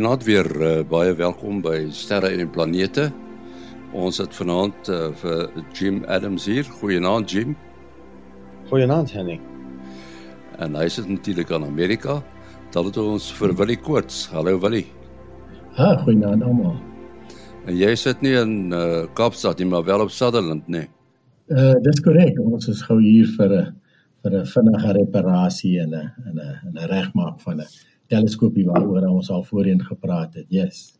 Goeienaand weer uh, baie welkom by Sterre en Planete. Ons het vanaand uh, vir Jim Adams hier. Goeienaand Jim. Goeienaand Henny. En hy sit natuurlik aan Amerika. Dan het ons vir Willie Koorts. Hallo Willie. Ha, goeienaand almal. En jy sit nie in uh, Kaapstad nie, maar wel op Sutherland, nee. Uh dis korrek. Ons is gou hier vir 'n vir 'n vinnige reparasie en 'n en 'n 'n regmaak van 'n teleskoopie waaroor ons al voorheen gepraat het. Yes.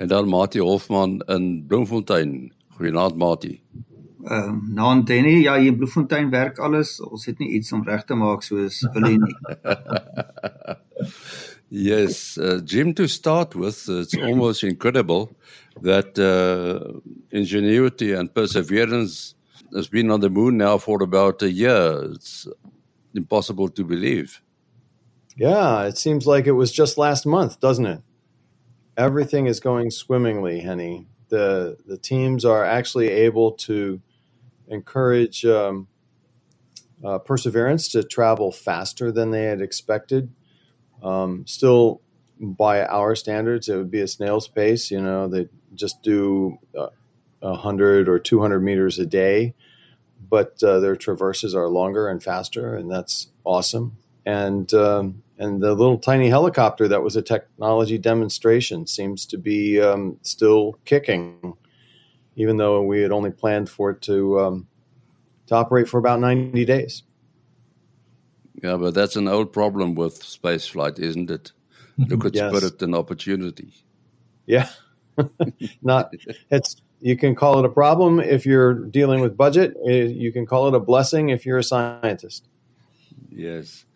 En dan Mati Hofman in Bloemfontein. Goeienaand Mati. Ehm uh, naam Denny, ja, hier in Bloemfontein werk alles. Ons het nie iets om reg te maak soos wil nie. yes, uh, Jim to start with, it's almost incredible that uh, ingenuity and perseverance has been on the moon now for about a year. It's impossible to believe. Yeah, it seems like it was just last month, doesn't it? Everything is going swimmingly, Henny. The the teams are actually able to encourage um, uh, perseverance to travel faster than they had expected. Um, still, by our standards, it would be a snail's pace. You know, they just do uh, 100 or 200 meters a day, but uh, their traverses are longer and faster, and that's awesome and um, and the little tiny helicopter that was a technology demonstration seems to be um, still kicking, even though we had only planned for it to um, to operate for about ninety days. Yeah, but that's an old problem with space flight, isn't it? Look at yes. spirit and opportunity. Yeah, not it's. You can call it a problem if you're dealing with budget. Eh, you can call it a blessing if you're a scientist. Yes.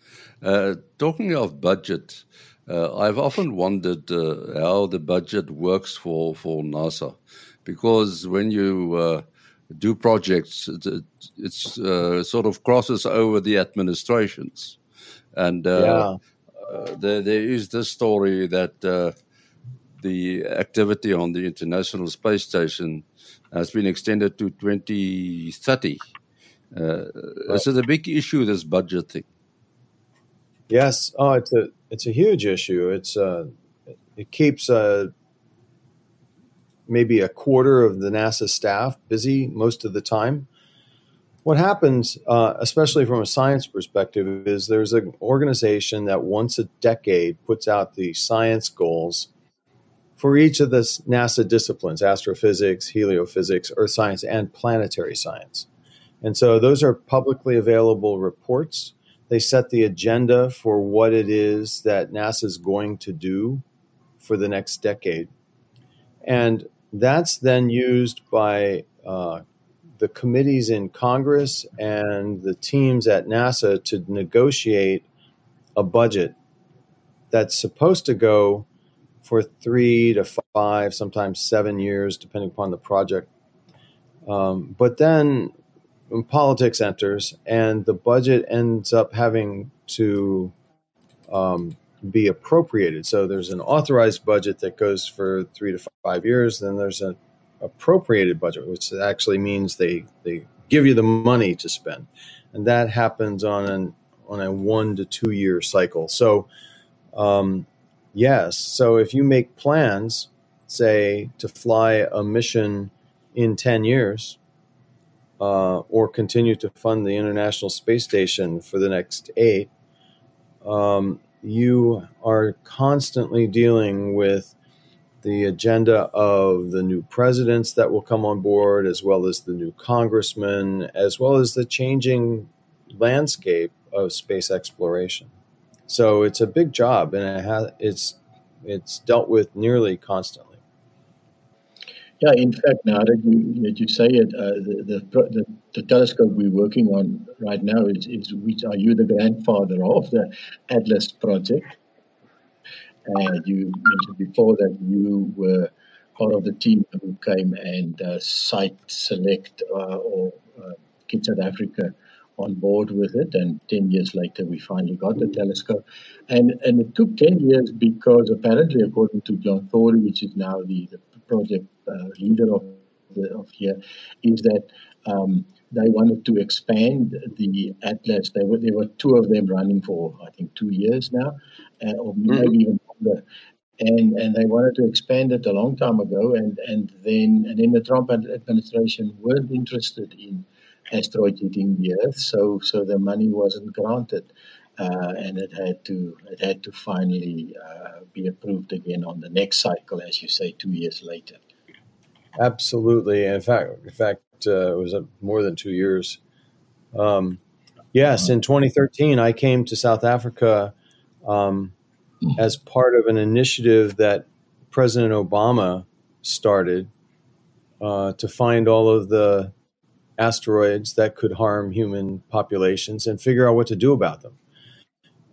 Uh, talking of budget, uh, I've often wondered uh, how the budget works for, for NASA, because when you uh, do projects, it, it's uh, sort of crosses over the administrations, and yeah. there there is this story that the activity on the International Space Station has been extended to 2030. Uh, right. Is a big issue, this budget thing? Yes. Oh, it's a it's a huge issue. It's uh, it keeps uh, maybe a quarter of the NASA staff busy most of the time. What happens, uh, especially from a science perspective, is there's an organization that once a decade puts out the science goals for each of the NASA disciplines astrophysics, heliophysics, earth science, and planetary science. And so those are publicly available reports they set the agenda for what it is that NASA is going to do for the next decade. And that's then used by uh, the committees in Congress and the teams at NASA to negotiate a budget that's supposed to go for three to five, sometimes seven years, depending upon the project. Um, but then politics enters and the budget ends up having to um, be appropriated. So there's an authorized budget that goes for three to five years. Then there's an appropriated budget, which actually means they they give you the money to spend, and that happens on an on a one to two year cycle. So um, yes, so if you make plans, say to fly a mission in ten years uh, or continue to fund the International Space Station for the next eight, um, you are constantly dealing with the agenda of the new presidents that will come on board, as well as the new congressmen, as well as the changing landscape of space exploration. So it's a big job, and it has, it's it's dealt with nearly constantly. Yeah, in fact, now that you that you say it, uh, the, the, the telescope we're working on right now is, is which are you the grandfather of the Atlas project? And you mentioned before that you were part of the team who came and uh, site select uh, or uh, get South Africa on board with it. And 10 years later, we finally got the telescope. And, and it took 10 years because apparently, according to John Tonry, which is now the, the project uh, leader of, the, of here, is that um, they wanted to expand the Atlas. There were, there were two of them running for, I think, two years now, uh, or maybe mm-hmm. even longer. and and they wanted to expand it a long time ago, and and then and then the Trump administration weren't interested in asteroid hitting the Earth, so so the money wasn't granted, uh, and it had to it had to finally uh, be approved again on the next cycle, as you say, two years later. Absolutely. In fact, in fact, uh, it was more than two years. Um, yes, in 2013, I came to South Africa um, as part of an initiative that President Obama started uh, to find all of the asteroids that could harm human populations and figure out what to do about them.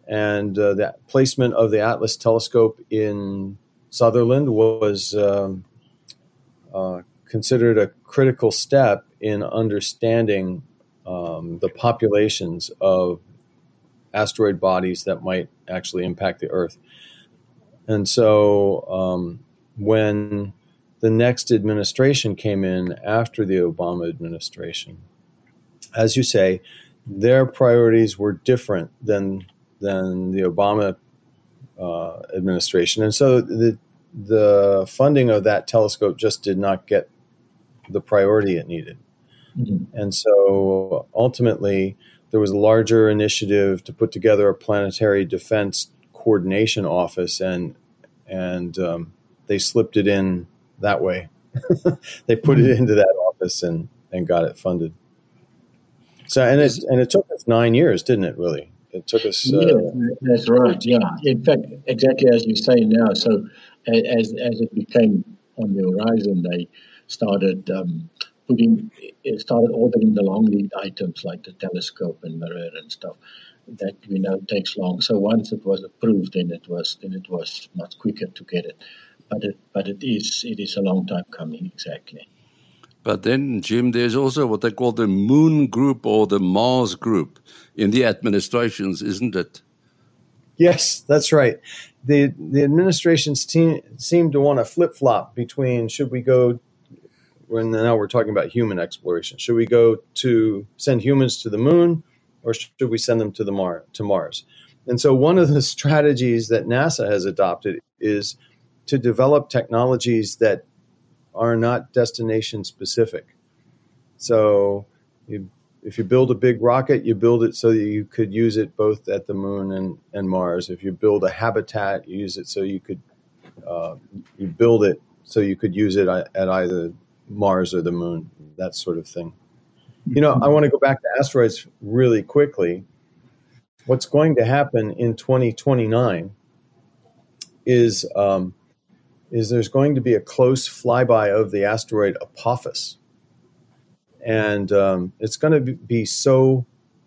And uh, the placement of the Atlas telescope in Sutherland was um, uh, considered a critical step in understanding um, the populations of asteroid bodies that might actually impact the Earth. And so um, when the next administration came in after the Obama administration, as you say, their priorities were different than than the Obama uh, administration, and so the the funding of that telescope just did not get the priority it needed. Mm-hmm. And so ultimately, there was a larger initiative to put together a planetary defense coordination office, and and um, they slipped it in that way. they put it into that office and and got it funded. So and it and it took us nine years, didn't it? Really, it took us. Uh, yeah, that's right. Yeah, in fact, exactly as you say now. So as as it became on the horizon, they started um, putting started ordering the long lead items like the telescope and mirror and stuff that we know takes long. So once it was approved, then it was then it was much quicker to get it. But it but it is it is a long time coming exactly. But then, Jim, there's also what they call the Moon Group or the Mars Group in the administrations, isn't it? Yes, that's right. the The administrations team, seem to want to flip flop between should we go when now we're talking about human exploration. Should we go to send humans to the moon, or should we send them to the Mar to Mars? And so, one of the strategies that NASA has adopted is to develop technologies that are not destination specific. So, you, if you build a big rocket, you build it so that you could use it both at the moon and, and Mars. If you build a habitat, you use it so you could uh, you build it so you could use it at either Mars or the moon, that sort of thing. You know, I want to go back to asteroids really quickly. What's going to happen in 2029 is um, is there's going to be a close flyby of the asteroid Apophis, and um, it's going to be so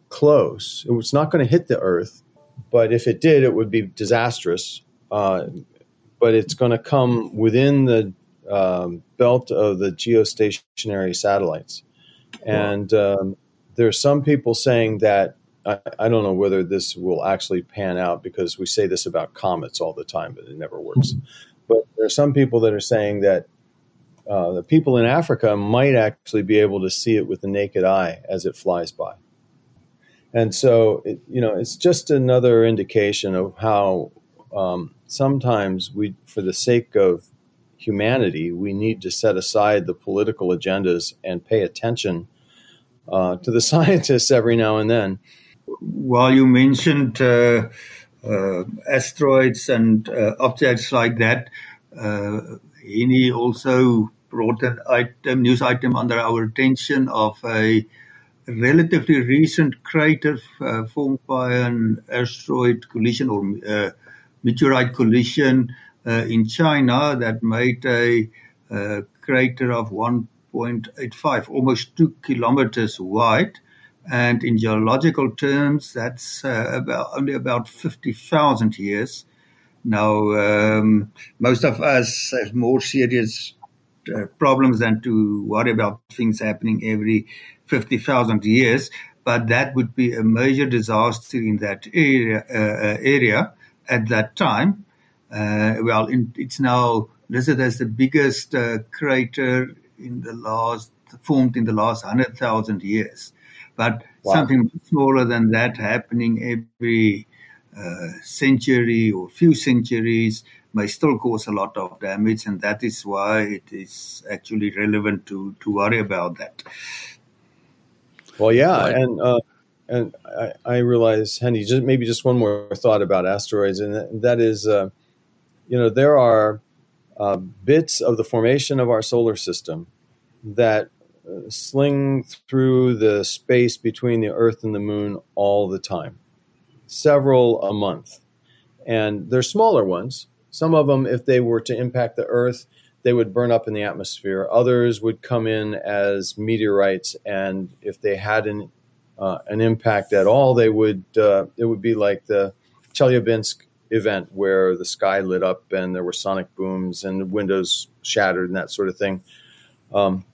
close. It's not going to hit the Earth, but if it did, it would be disastrous. Uh, but it's going to come within the um, belt of the geostationary satellites. And um, there are some people saying that I, I, don't know whether this will actually pan out because we say this about comets all the time, but it never works. But there are some people that are saying that uh, the people in Africa might actually be able to see it with the naked eye as it flies by. And so, it, you know, it's just another indication of how um, sometimes we, for the sake of humanity, we need to set aside the political agendas and pay attention uh, to the scientists every now and then. While you mentioned uh, uh, asteroids and uh, objects like that, uh, also brought an item, news item under our attention of a relatively recent crater uh, formed by an asteroid collision or meteorite collision uh, in China that made a, a crater of 1.85, almost two kilometers wide. And in geological terms, that's uh, about only about 50,000 years. Now, um, most of us have more serious uh, problems than to worry about things happening every 50,000 years. But that would be a major disaster in that area, uh, uh area at that time. Uh, well, in, it's now listed as the biggest uh, crater in the last formed in the last hundred thousand years, but wow. something smaller than that happening every uh, century or few centuries may still cause a lot of damage, and that is why it is actually relevant to, to worry about that. Well, yeah, right. and uh, and I, I, realize, Henny, just maybe just one more thought about asteroids, and that, that is, uh, you know, there are uh, bits of the formation of our solar system that sling through the space between the Earth and the Moon all the time, several a month, and they're smaller ones. Some of them, if they were to impact the Earth, they would burn up in the atmosphere. Others would come in as meteorites, and if they had an uh, an impact at all, they would uh, it would be like the Chelyabinsk event where the sky lit up and there were sonic booms and windows shattered and that sort of thing. Um,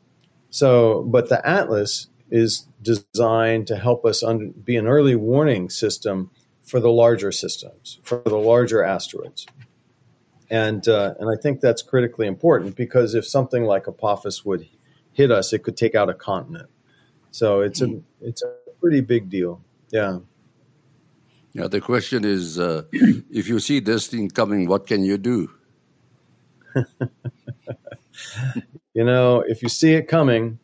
so, but the Atlas is designed to help us un- be an early warning system for the larger systems, for the larger asteroids. And, uh, and I think that's critically important because if something like Apophis would hit us, it could take out a continent. So it's a, it's a pretty big deal. Yeah. Yeah. The question is, uh, if you see this thing coming, what can you do? you know, if you see it coming,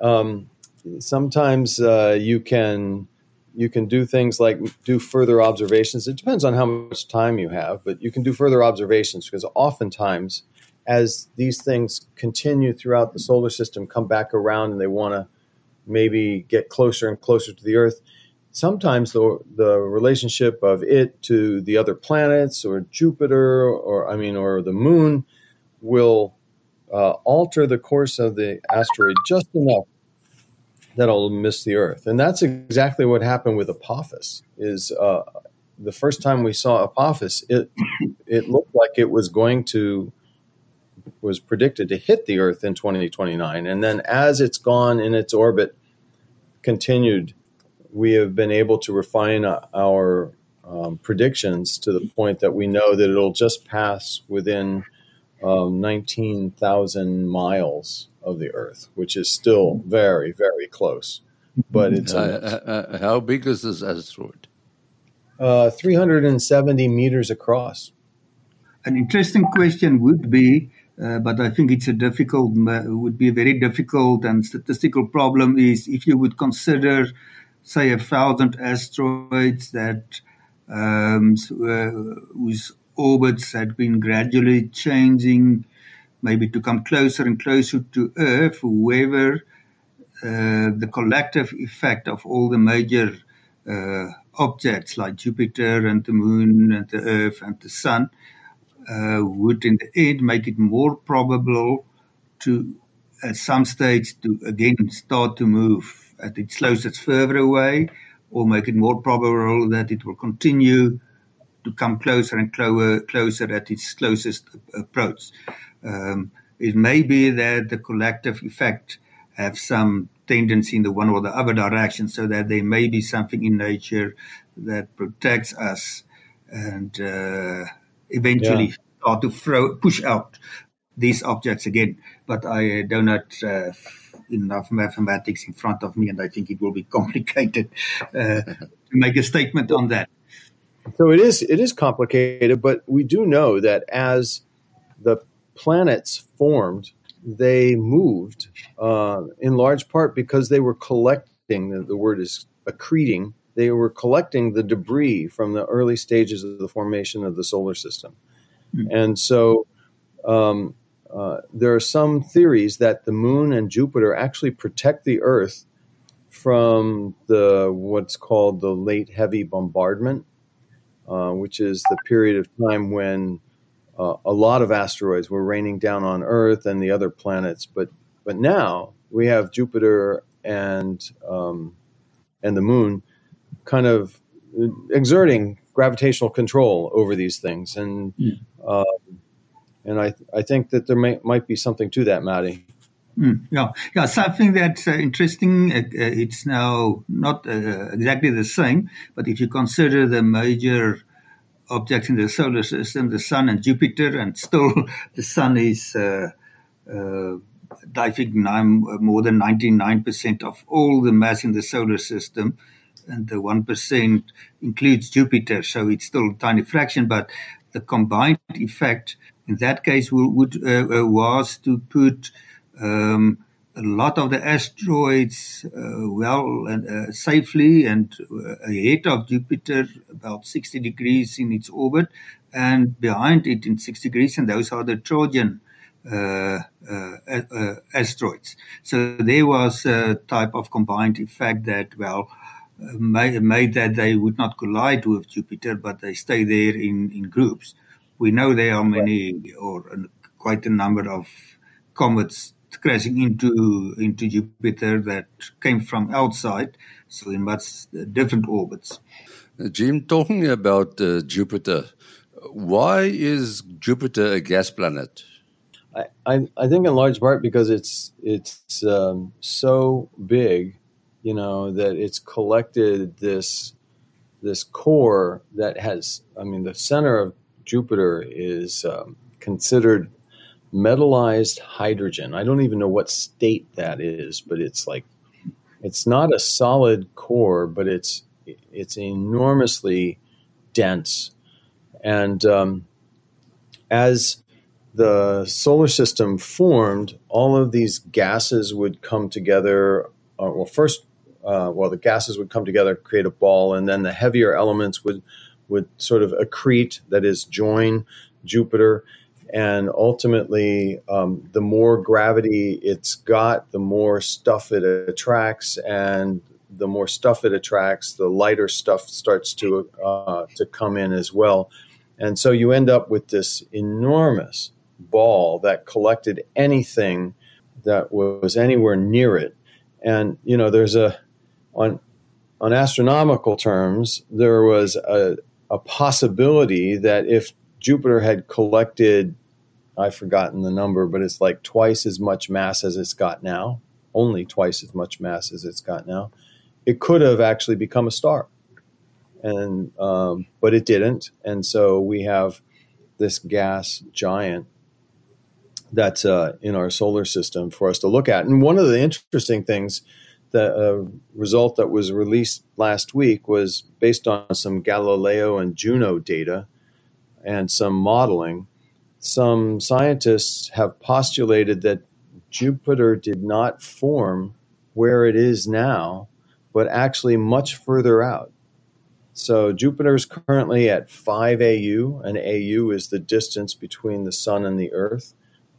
um, sometimes uh, you can you can do things like do further observations. It depends on how much time you have, but you can do further observations because oftentimes, as these things continue throughout the solar system, come back around and they want to maybe get closer and closer to the Earth. Sometimes the the relationship of it to the other planets or Jupiter or I mean or the Moon will uh, alter the course of the asteroid just enough that it'll miss the Earth, and that's exactly what happened with Apophis. Is uh, the first time we saw Apophis, it it looked like it was going to was predicted to hit the Earth in 2029. And then as it's gone in its orbit, continued, we have been able to refine our um, predictions to the point that we know that it'll just pass within um, 19,000 miles of the Earth, which is still very, very close. But it's uh, uh, uh how big is this asteroid? Uh, 370 meters across. An interesting question would be uh, but I think it's a difficult, would be a very difficult and statistical problem. Is if you would consider, say, a thousand asteroids that um, uh, whose orbits had been gradually changing, maybe to come closer and closer to Earth, whoever uh, the collective effect of all the major uh, objects like Jupiter and the Moon and the Earth and the Sun uh, would in the end make it more probable to, at some stage, to again start to move at its closest further away, or make it more probable that it will continue to come closer and closer, closer at its closest approach. Um, it may be that the collective effect have some tendency in the one or the other direction, so that there may be something in nature that protects us and uh, eventually yeah. start to throw, push out these objects again. But I do not uh, enough mathematics in front of me, and I think it will be complicated uh, to make a statement on that. So it is it is complicated, but we do know that as the planets formed, they moved uh, in large part because they were collecting. The, the word is accreting they were collecting the debris from the early stages of the formation of the solar system. Mm-hmm. And so um, uh, there are some theories that the moon and Jupiter actually protect the Earth from the what's called the late heavy bombardment, uh, which is the period of time when uh, a lot of asteroids were raining down on Earth and the other planets. But but now we have Jupiter and um, and the moon kind of exerting gravitational control over these things, and mm. uh, and I I think that there may, might be something to that, Mati. Mm, yeah, yeah, something that's uh, interesting. Uh, uh it's now not uh, exactly the same, but if you consider the major objects in the solar system, the Sun and Jupiter, and still the Sun is. Uh, I think nine, more than 99% of all the mass in the solar system and the 1% includes Jupiter, so it's still a tiny fraction. But the combined effect in that case would, uh, uh, was to put um, a lot of the asteroids uh, well and uh, safely and uh, ahead of Jupiter, about 60 degrees in its orbit, and behind it in 60 degrees, and those are the Trojan uh, asteroids. So there was a type of combined effect that, well, made, made that they would not collide with Jupiter, but they stay there in, in groups. We know there are many, or quite a number of comets crashing into into Jupiter that came from outside, so in much different orbits. Uh, Jim, talking about uh, Jupiter, why is Jupiter a gas planet? I, I, I think in large part because it's it's um, so big, you know, that it's collected this this core that has. I mean, the center of Jupiter is um, considered metallized hydrogen. I don't even know what state that is, but it's like it's not a solid core, but it's it's enormously dense. And um, as the solar system formed, all of these gases would come together. Uh, well, first, uh, well, the gases would come together, create a ball, and then the heavier elements would would sort of accrete, that is, join Jupiter and ultimately um, the more gravity it's got the more stuff it attracts. And the more stuff it attracts the lighter stuff starts to uh, to come in as well. And so you end up with this enormous ball that collected anything that was anywhere near it. And you know there's a on on astronomical terms there was a, a possibility that if Jupiter had collected I've forgotten the number, but it's like twice as much mass as it's got now, only twice as much mass as it's got now. It could have actually become a star, and um, but it didn't, and so we have this gas giant that's uh, in our solar system for us to look at. And one of the interesting things, the uh, result that was released last week was based on some Galileo and Juno data and some modeling some scientists have postulated that Jupiter did not form where it is now, but actually much further out. So Jupiter is currently at 5 AU, and AU is the distance between the Sun and the Earth.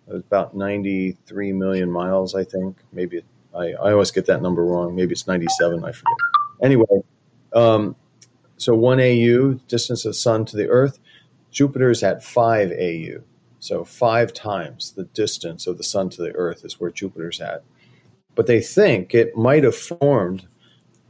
It's about 93 million miles, I think. Maybe I, I always get that number wrong. Maybe it's 97, I forget. Anyway, um, so 1 AU, distance of Sun to the Earth. Jupiter is at 5 AU. So five times the distance of the sun to the earth is where Jupiter's at. But they think it might have formed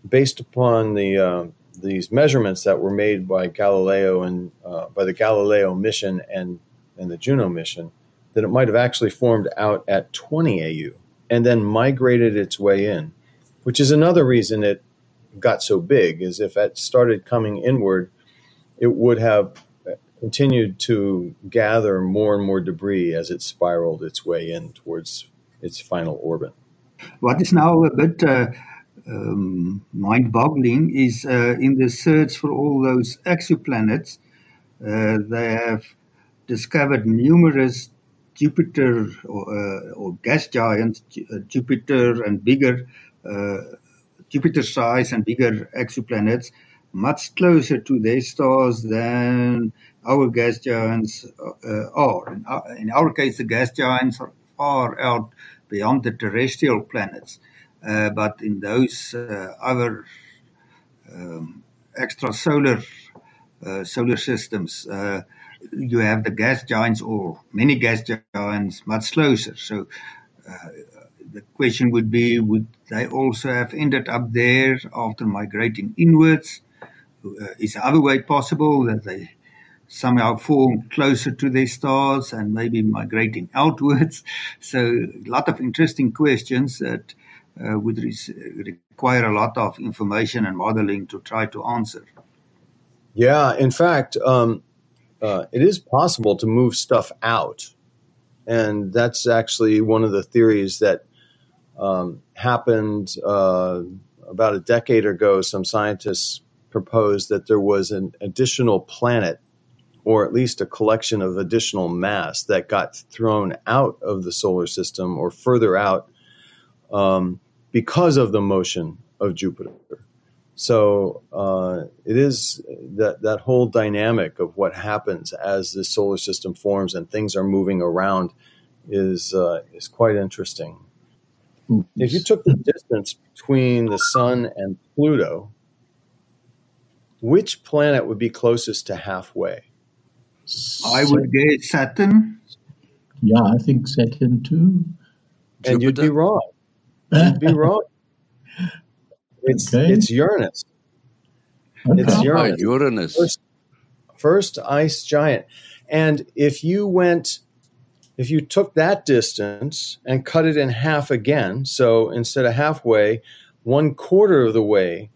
based upon the uh, these measurements that were made by Galileo and uh, by the Galileo mission and and the Juno mission that it might have actually formed out at 20 AU and then migrated its way in, which is another reason it got so big. Is if it started coming inward, it would have continued to gather more and more debris as it spiraled its way in towards its final orbit. What is now a bit uh, um, mind boggling is uh, in the search for all those exoplanets, uh, they have discovered numerous Jupiter or, uh, or gas giants, uh, Jupiter and bigger, uh, Jupiter size and bigger exoplanets, much closer to their stars than our gas giants uh, are. In our, in our, case, the gas giants are far out beyond the terrestrial planets. Uh, but in those uh, other um, extrasolar uh, solar systems, uh, you have the gas giants or many gas giants much closer. So uh, the question would be would they also have ended up there after migrating inwards? is the other way possible that they somehow form closer to their stars and maybe migrating outwards. So, a lot of interesting questions that uh, would re- require a lot of information and modeling to try to answer. Yeah, in fact, um, uh, it is possible to move stuff out. And that's actually one of the theories that um, happened uh, about a decade ago. Some scientists proposed that there was an additional planet or at least a collection of additional mass that got thrown out of the solar system or further out um, because of the motion of Jupiter. So uh, it is that that whole dynamic of what happens as the solar system forms and things are moving around is uh, is quite interesting. If you took the distance between the Sun and Pluto, which planet would be closest to halfway? I would guess Saturn. Yeah, I think Saturn too. And you'd be wrong. You'd be wrong. It's Okay. it's Uranus. Okay. It's Ah, Uranus. Uranus. First, first ice giant. And if you went, if you took that distance and cut it in half again, so instead of halfway, one quarter of the way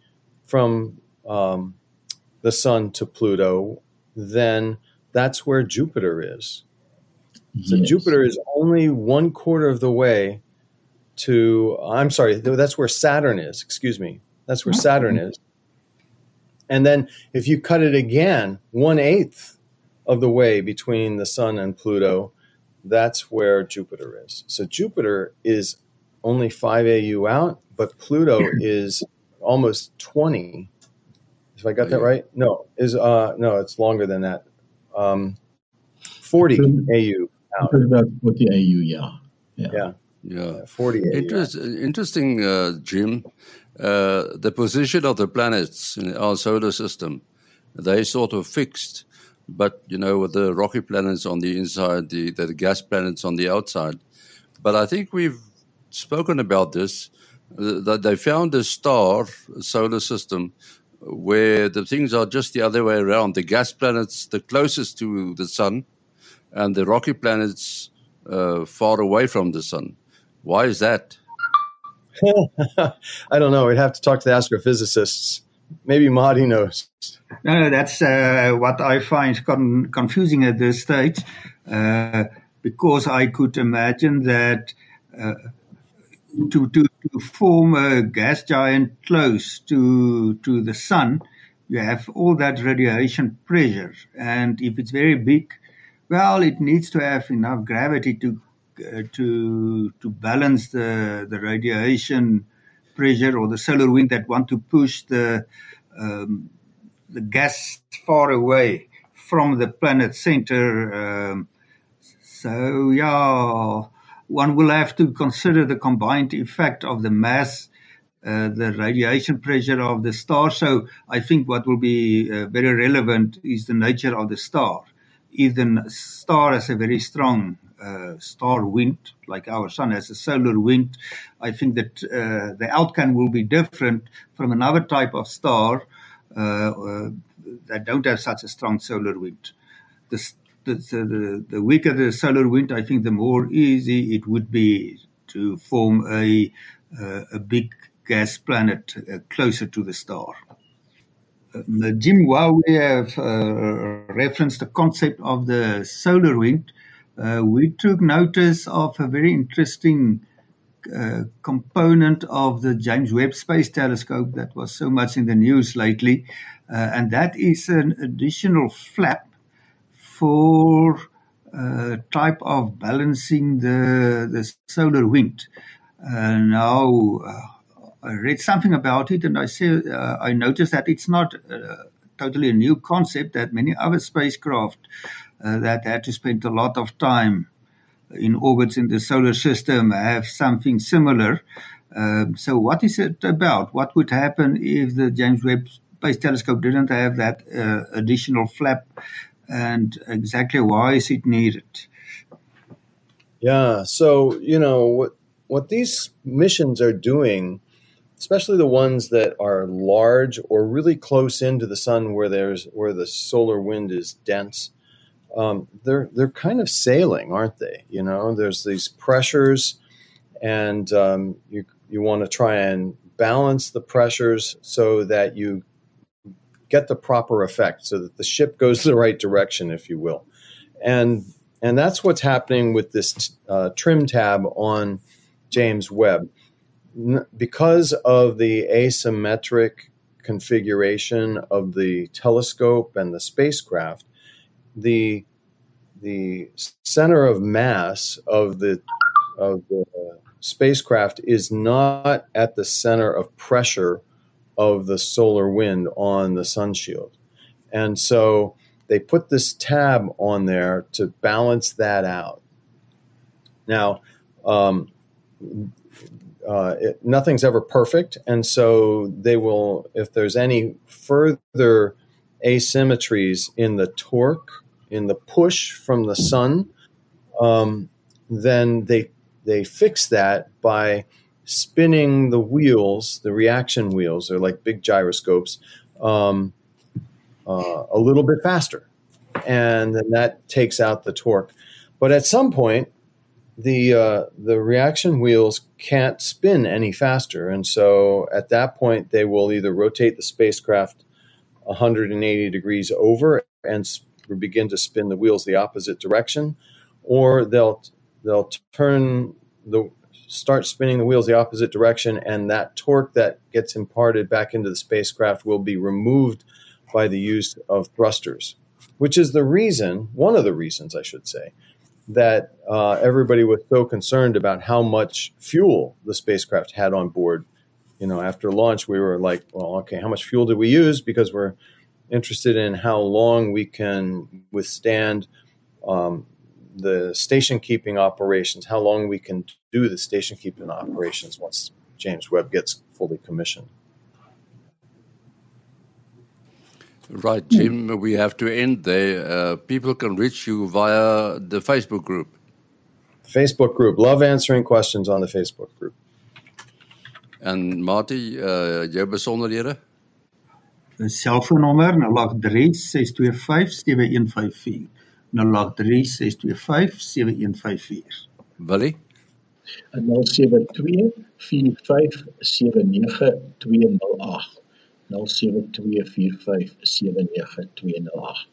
from um, the sun to Pluto, then that's where Jupiter is. So Yes. Jupiter is only one quarter of the way to, I'm sorry, that's where Saturn is. Excuse me. That's where Saturn is. And then if you cut it again, one eighth of the way between the sun and Pluto, that's where Jupiter is. So Jupiter is only 5 AU out, but Pluto is almost 20. If I got that right? No, is uh no, it's longer than that. Um 40 AU out. It's about 40 AU, yeah. Yeah. Yeah. 40 AU. Interest, interesting, uh, Jim. Uh, the position of the planets in our solar system, they sort of fixed, but you know, with the rocky planets on the inside, the, the gas planets on the outside. But I think we've spoken about this that they found a star a solar system where the things are just the other way around. The gas planets the closest to the sun, and the rocky planets uh, far away from the sun. Why is that? I don't know. We'd have to talk to the astrophysicists. Maybe Mati knows. No, that's uh, what I find con- confusing at this stage, uh, because I could imagine that uh, to, to to form a gas giant close to to the sun, you have all that radiation pressure, and if it's very big, well, it needs to have enough gravity to uh, to to balance the the radiation pressure or the solar wind that want to push the um, the gas far away from the planet center. Um, so yeah, one will have to consider the combined effect of the mass, uh, the radiation pressure of the star. So I think what will be uh, very relevant is the nature of the star. If the star has a very strong uh, star wind, like our sun has a solar wind. I think that uh, the outcome will be different from another type of star uh, uh, that don't have such a strong solar wind. The, the, the, the weaker the solar wind, I think the more easy it would be to form a, uh, a big gas planet uh, closer to the star. Uh, Jim, while we have uh, referenced the concept of the solar wind, uh, we took notice of a very interesting uh, component of the James Webb Space Telescope that was so much in the news lately, and that is an additional flap for uh, type of balancing the the solar wind. Uh, now, uh, I read something about it, and I say uh, I noticed that it's not totally a new concept. That many other spacecraft that had to spend a lot of time in orbits in the solar system have something similar. Um, so, what is it about? What would happen if the James Webb Space Telescope didn't have that uh, additional flap? And exactly why is it needed? Yeah. So, you know, what what these missions are doing, especially the ones that are large or really close into the sun where there's where the solar wind is dense, um, they're they're kind of sailing, aren't they? You know, there's these pressures, and um, you you want to try and balance the pressures so that you get the proper effect, so that the ship goes the right direction, if you will, and and that's what's happening with this uh, trim tab on James Webb. N- because of the asymmetric configuration of the telescope and the spacecraft, the the center of mass of the of the spacecraft is not at the center of pressure of the solar wind on the sun shield. And so they put this tab on there to balance that out. Now, um, uh, it, nothing's ever perfect, and so they will, if there's any further asymmetries in the torque, in the push from the sun, um, then they they fix that by spinning the wheels, the reaction wheels, they're like big gyroscopes, um, uh, a little bit faster. And then that takes out the torque. But at some point, the uh, the reaction wheels can't spin any faster, and so at that point they will either rotate the spacecraft 180 degrees over and begin to spin the wheels the opposite direction, or they'll they'll turn the start spinning the wheels the opposite direction, and that torque that gets imparted back into the spacecraft will be removed by the use of thrusters, which is the reason, one of the reasons, I should say, that uh, everybody was so concerned about how much fuel the spacecraft had on board. You know, after launch, we were like, well, okay, how much fuel did we use? Because we're interested in how long we can withstand um, the station keeping operations, how long we can do the station keeping operations once James Webb gets fully commissioned. Right, Jim, we have to end there. Uh, people can reach you via the Facebook group. Facebook group. Love answering questions on the Facebook group. En Mati, uh, jou besonderhede? Selfoonnommer 083 625 7154. 0836257154. Willie? 0724579208. 0724579208.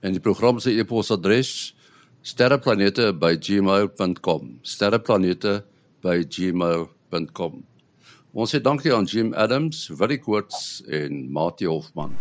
En die program se e-posadres sterreplanete@gmail.com. sterreplanete@gmail.com. Ons sê dankie aan Jim Adams, Willie Koorts en Mati Hofman.